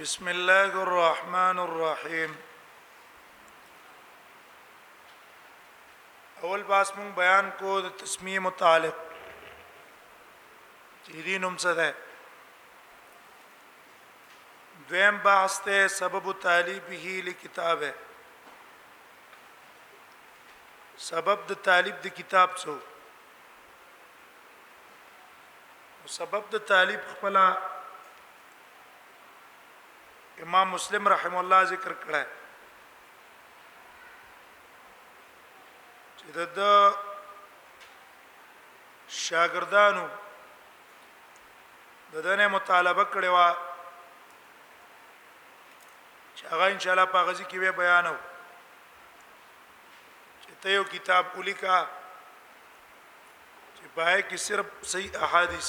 بسم الله الرحمن الرحیم اول باس مون بیان کو د تسمیه متعلق تیرین هم څه ده دویم بحث ته سبب تالیبه لکتابه سبب د طالب د کتاب څو سبب د طالب خپل امام مسلم رحم الله ذکر کړه چې د شاګردانو د دنه مطالبه کړې و چې هغه ان شاء الله په غزي کې به بیانو چې ته یو کتاب ولیکا چې پای کې صرف صحیح احادیث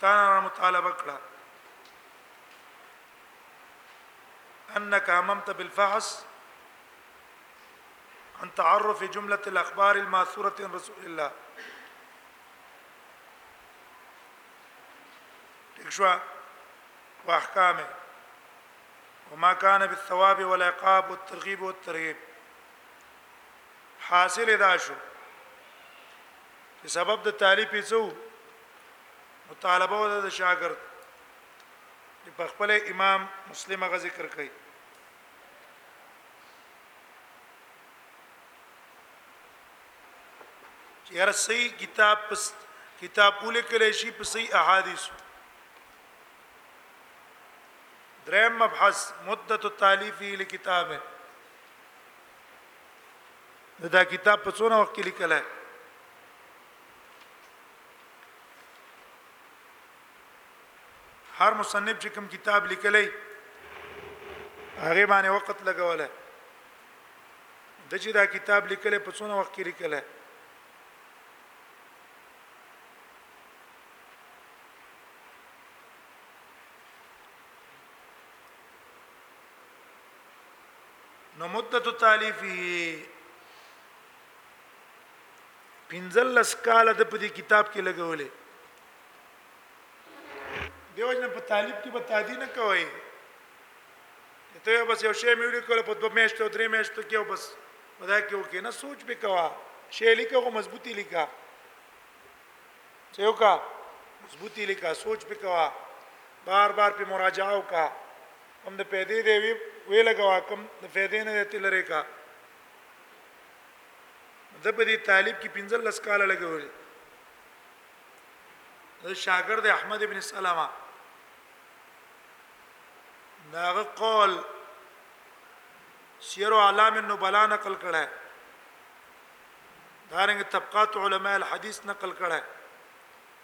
تعالی مطالبه کړه انك اممت بالفحص عن تعرف جملة الأخبار الماثورة عن رسول الله تكشوا وأحكامه وما كان بالثواب والعقاب والترغيب والترهيب حاصل یې دا شو چې سبب د طالب یې څو مطالبه وده د شاګرد چې په خپل امام مسلم غ ذکر کوي چې هر صحیح کتاب پس کتاب ولیکل شي په صحیح احادیث دریم مبحث مدت التالیف لکتابه دا کتاب په څونه وخت کې لیکل ہے هر مصنف چې کوم کتاب لیکلی هغه باندې وخت لګولای د چې دا کتاب لیکل په څونه وخت کې لیکل نو مدت تالیفه پنځلس کال د په دې کتاب کې لګولې دیو جن په طالب کې به تادی نه کوي ته بس یو شی مې ولیکل په دوه میاشتو درې میاشتو کې او بس ودا کې وکې نه سوچ به کوا شی لیکه خو مضبوطی لیکه چې وکا مضبوطی لیکه سوچ به کوا بار بار په مراجعه وکا هم د پیدې دی وی وی لګوا کم د فیدې نه ته لری کا د په دې طالب کې 15 لس کال لګولې د شاګرد احمد ابن سلمہ داغه قول سیر علام النبلا نقل کړه دارنګ طبقات علماء الحديث نقل کړه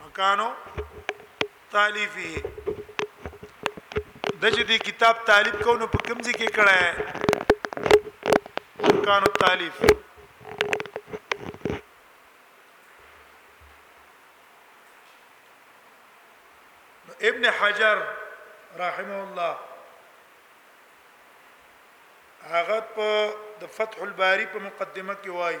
مکانو تالیفه د چې دی کتاب تالیف کو نو په کوم ځای کې کړه مکانو تالیف ابن حجر رحمه الله هغه په د فتح الباری په مقدمه کې وایي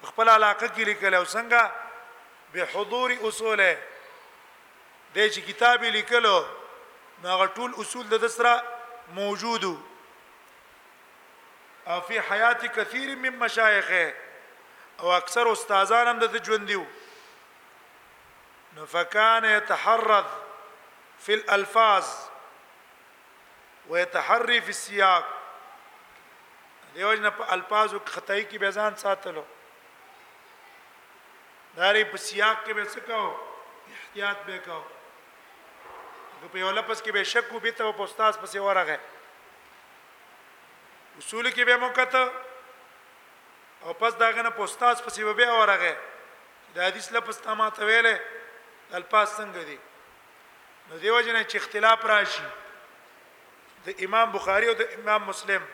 په خپل علاقه کې لیکل او څنګه به حضور اصول دی چې کتاب لیکلو نو هغه ټول اصول د دسرا موجودو او فی حیات کثیر من مشایخه او اکثر استادان هم د ژوند دیو نو فکان یتحرز فی الالفاظ ويتحري في السياق دیوژن په الفاظو کې خدای کې بیزان ساتلو داري په سیاق کې به څه کاو احتیاط به کاو که په یو لفظ کې به شک وبې ته په استاد پسې ورغه اصول کې به موکته او پس داغه نه په استاد پسې به ورغه د حدیث لفظ تا ما ته ویلې الفاظ څنګه دي نو دیو جن چې اختلاف راشي د امام بخاری او د امام مسلم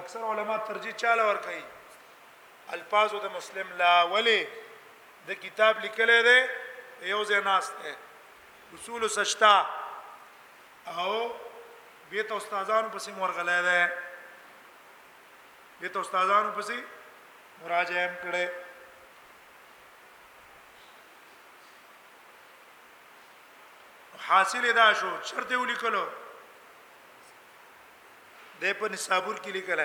اکثر علما ترجیح چاله ور کوي الفاظ د مسلم لا ولی د کتاب لیکل دی یو ځای ناس ته اصول سشتا او بیت استادانو پسې مورغلې ده بیت استادانو پسې مراجعه هم کړې حاصل دا شو چرته ولیکلو د په نصابور کې لیکل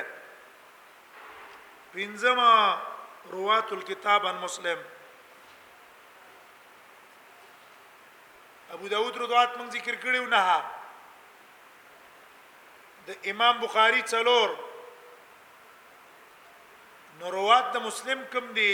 پنځما روات الكتاب عن مسلم ابو داود روات من ذکر کړیو نه د امام بخاری څلور نو روات د مسلم کم دی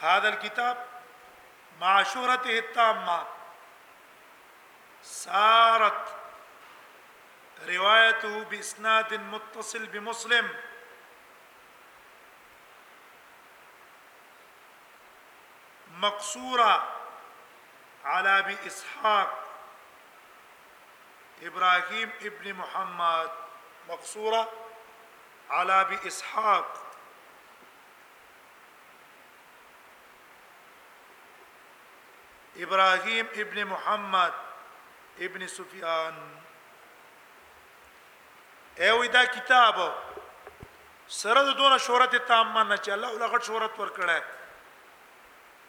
هذا الكتاب مع شهرته التامه صارت روايته باسناد متصل بمسلم مقصوره على ابي اسحاق ابراهيم ابن محمد مقصوره على ابي اسحاق ابراهيم ابن محمد ابن سفيان ایو دا کتاب سره د دونه شهرت تام نه چې الله له غټ شهرت ور کړه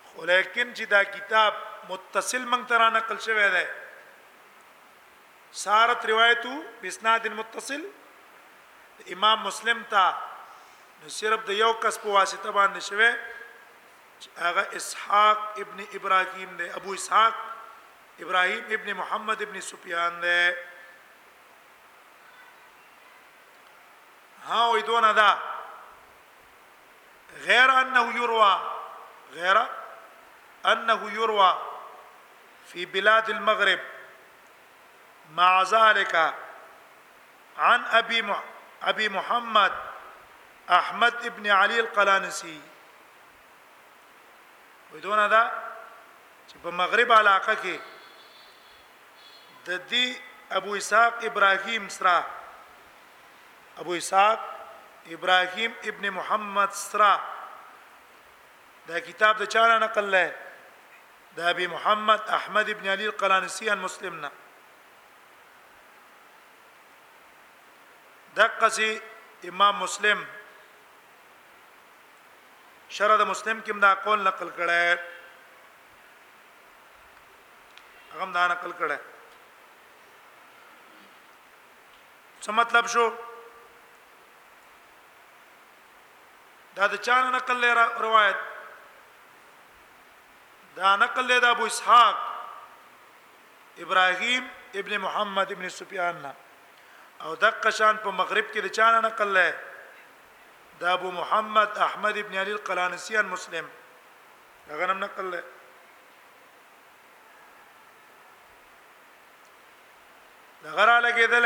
خو لیکن چې دا کتاب متصل منګ تر نقل شوی دی سارت روایت باسناد متصل د امام مسلم ته نو صرف د یو کس په واسطه باندې شوه چې هغه اسحاق ابن ابراهیم دی ابو اسحاق ابراهيم ابن محمد ابن سفيان ده ها وې دونه ده غیر انه يروى غیر انه يروى في بلاد المغرب مع ذلك عن ابي ابي محمد احمد ابن علي القلانسي ودونه دا چې په مغرب علاقه کې د دې ابو اسحاق ابراهيم سرا ابو اسحاق ابراهيم ابن محمد سرا دا کتاب د چا نه نقل لای د ابي محمد احمد ابن علي القلانسي عن مسلم نه دقسی امام مسلم شرح د مسلم کې دا قول نقل کړه هغه دا نقل کړه څه مطلب شو دا د چا نقل روایت دا نقل له ابو اسحاق ابراهيم ابن محمد ابن سفيان نه او دقه شان په مغرب کې د چانه نقل له دا ابو محمد احمد ابن علي القلانسي عن مسلم هغه نم نقل له دا غره لګیدل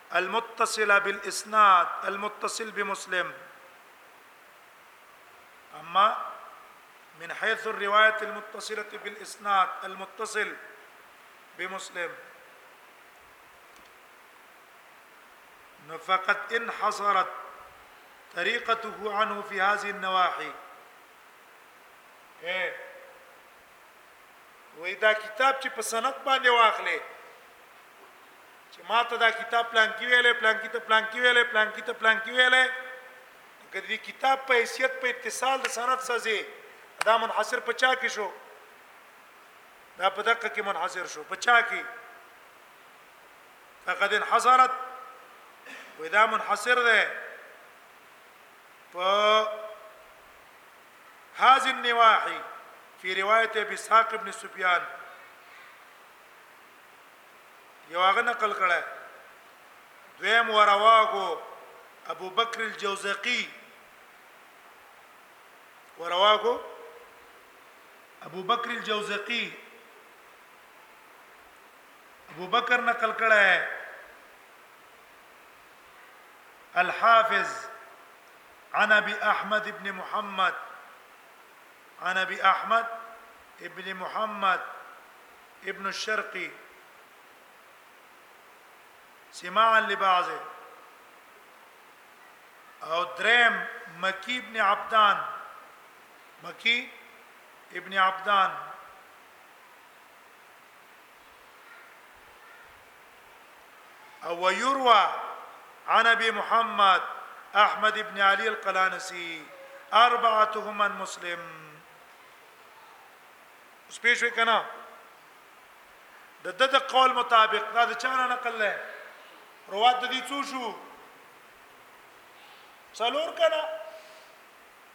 المتصلة بالإسناد المتصل بمسلم أما من حيث الرواية المتصلة بالإسناد المتصل بمسلم فقد انحصرت طريقته عنه في هذه النواحي إيه وای دا کتاب چې په سند باندې واخلې چې ما ته دا کتاب پلان کې ویلې پلان کې ته پلان کې ویلې پلان کې ته پلان کې ویلې کدی کتاب په حیثیت په اتصال د سند سازي دا منحصر په چا کې شو دا په دقه کې منحصر شو په چا کې فقد انحصرت ودا منحصر ده په هذي النواحي فی روایت ابی اسحاق ابن سفیان یو هغه نقل کړه دویم ورواه ابو بکر الجوزقی ورواه ابو بکر الجوزقی ابو بکر نقل کړه الحافظ عن ابي احمد ابن محمد عن ابي احمد ابن محمد ابن الشرقي سماعا لبعض او دریم مكي ابن عبدان مكي ابن عبدان او ويروى عن ابي محمد احمد ابن علي القلانسي اربعتهم من مسلم اوس پیښ وکنا د د د قول مطابق دا د چانه نقل لای روات دي څو شو څلور کنا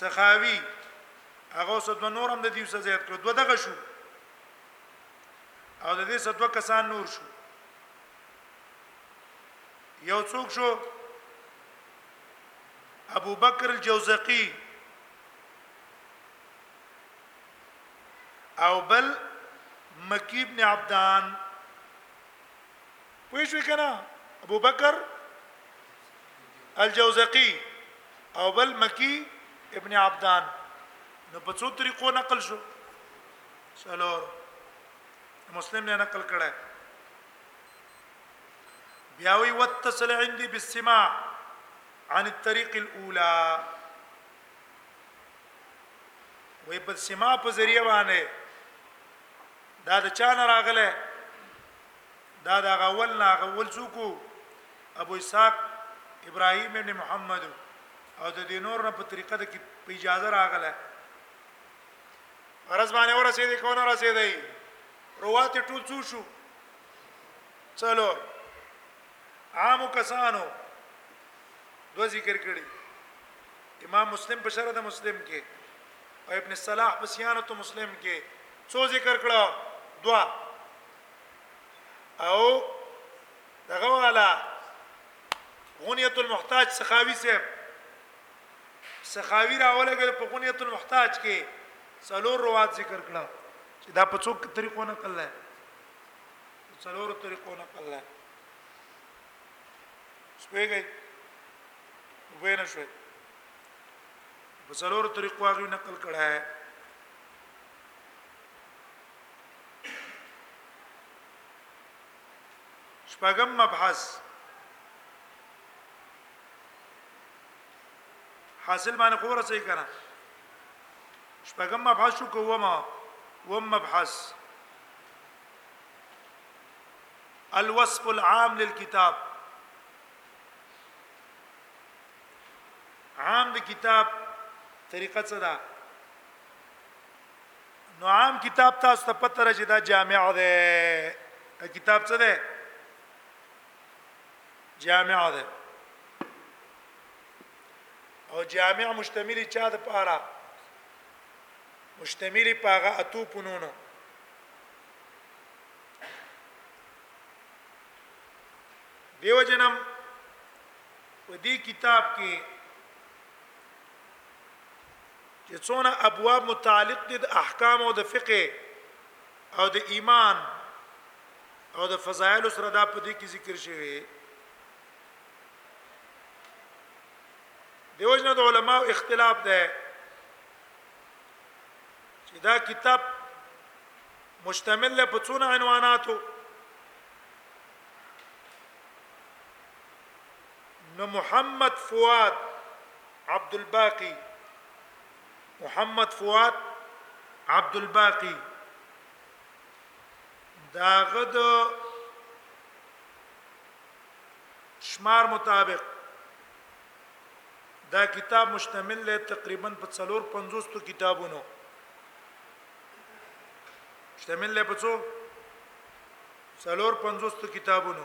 سخاوي هغه اوس دوه نور هم د دیو سره زیات کړو دوه دغه شو او د دې سره دوه کسان نور شو یو څوک شو ابو بکر الجوزقي او بل مکی ابن عبدان پوه شو کنه ابو بکر الجوزقي او بل مکی ابن عبدان نو په څو طریقو نقل شو څلور مسلم نه نقل کړه بیا وی وتصل عندي بالسماع عن الطريق الاولى وی په سما په ذریعہ باندې دا د چا نه راغله دا د هغه اول نه هغه اول څوک وو؟ ابو اسحاق ابراهیم ابن محمد وو. او د دې نور نه په طریقه د کې په اجازه راغله فرض باندې ورسېدې کو نه رسېدې روات ټول څو شو چلو عام کسانو دو ذکر کړي امام مسلم په شرح د مسلم کې او ابن صلاح په سیانت مسلم کې څو ذکر کړه دوا او دغه والا غنیت المحتاج سخاوي صاحب سخاوي راولګل په غنیت المحتاج کې څلور روات ذکر کړه چې دا په څوک طریقو نه کړل څلور طریقو نه کړل سپېږی وینه شوی په څلور طریقو هغه نقل کړه شپږم مبحث حاصل باندې خبره صحیح کړه شپږم مبحث شو کومه وم مبحث الوصف العام للكتاب عام د کتاب طریقه څه ده نو عام کتاب تاسو ته پته راځي دا جامع ده دا کتاب څه ده جامع ده او جامع مشتمل چا د پاره مشتمل پاغه اتو پونونو دیو جنم په دې کتاب کې چې څونه ابواب متعلق دي د احکام او د فقه او د ایمان او د فضایل سره دا په دې کې ذکر شوی دیو جن د علماء اختلاف ده چې دا کتاب مشتمل له پڅونه عنواناتو نو محمد فواد عبدالباقي محمد فواد عبدالباقي داغه د شمار مطابق دا کتاب مشتمل دی تقریبا په 450 کتابونو مشتمل دی په څو 450 کتابونو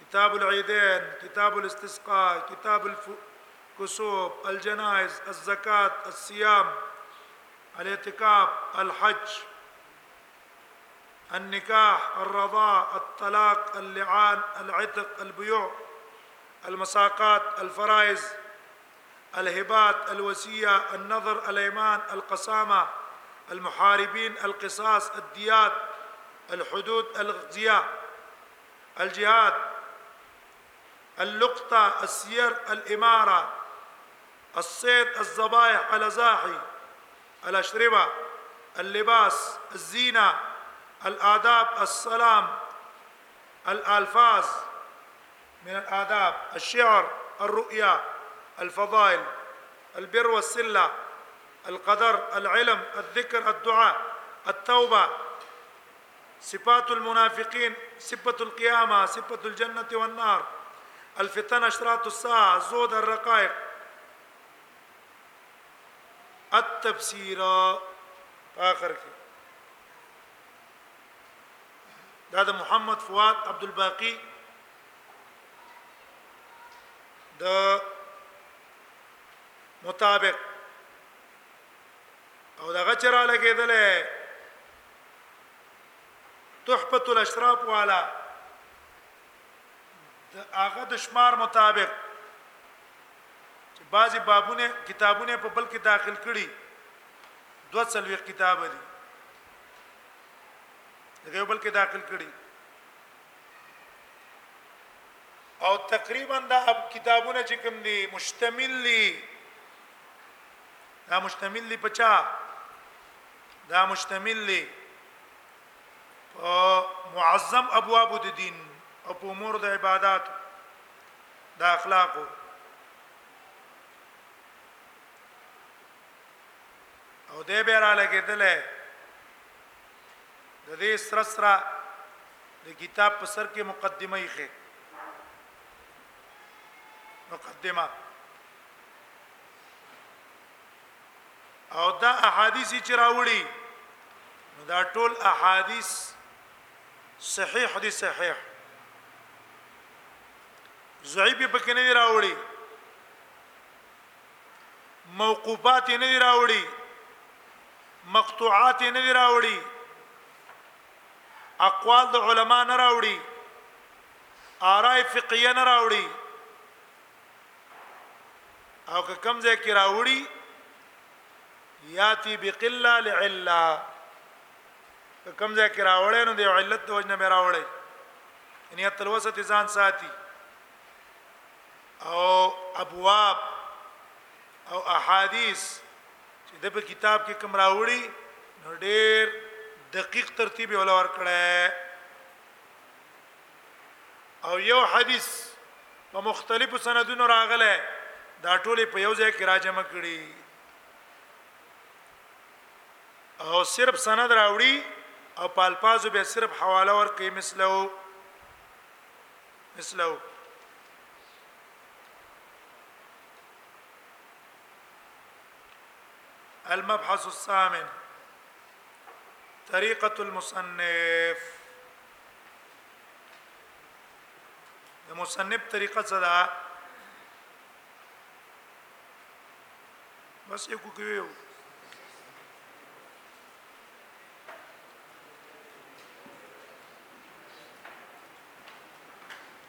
كتاب العيدين كتاب الاستسقاء كتاب الكسوف الجنائز الزكاة الصيام الاعتكاف الحج النكاح الرضاء الطلاق اللعان العتق البيوع المساقات الفرائز الهبات الوسية النظر الأيمان القسامة المحاربين القصاص الديات الحدود الاغتياء الجهاد اللقطة السير الإمارة الصيد الزبائح الأزاحي الأشربة اللباس الزينة الآداب السلام الألفاظ من الآداب الشعر الرؤيا الفضائل البر والسلة القدر العلم الذكر الدعاء التوبة صفات المنافقين صفة القيامة صفة الجنة والنار الفتن أشراط الساعة الزهد الرقائق التفسير آخر كده محمد فؤاد عبد الباقي ده مطابق او دغه چر لګیدلې تحفة الاشراف والا د هغه د شمار مطابق چې بعضی بابونه کتابونه په بل کې داخل کړي دوه څلوي کتاب دي دغه بل کې داخل کړي او تقریبا دا کتابونه چې کوم دي مشتمل دي دا مشتمل دي پچا دا مشتمل دی په معظم ابواب د دین او په امور د عبادت د اخلاقو او دې به را لګیدل د دې سره سره د کتاب په سر کې مقدمه یې خې مقدمه او دا احادیث چې راوړي نو دا ټول احادیث صحیح دي صحیح ضعیف په کې نه راوړي موقوفات نه راوړي مقطوعات نه راوړي اقوال د علما نه راوړي آراء فقهیه نه راوړي او که کم ځای کې راوړي یاتی بقلا لعلا که کم ځای کې راوړي نو د علت د وجنه به راوړي ان یت الوسط ځان ساتي او ابواب او احادیث چې د په کتاب کې کم راوړي نو ډېر دقیق ترتیب ولور کړه او یو حدیث په مختلفو سندونو راغله دا ټوله په یو ځای کې راجمع کړي او صرف سند راوړي او په الفاظو به صرف حواله ورکړي مثلو مثلو المبحث الثامن طريقة المصنف د مصنف طریقه څه ده بس یو کو کوي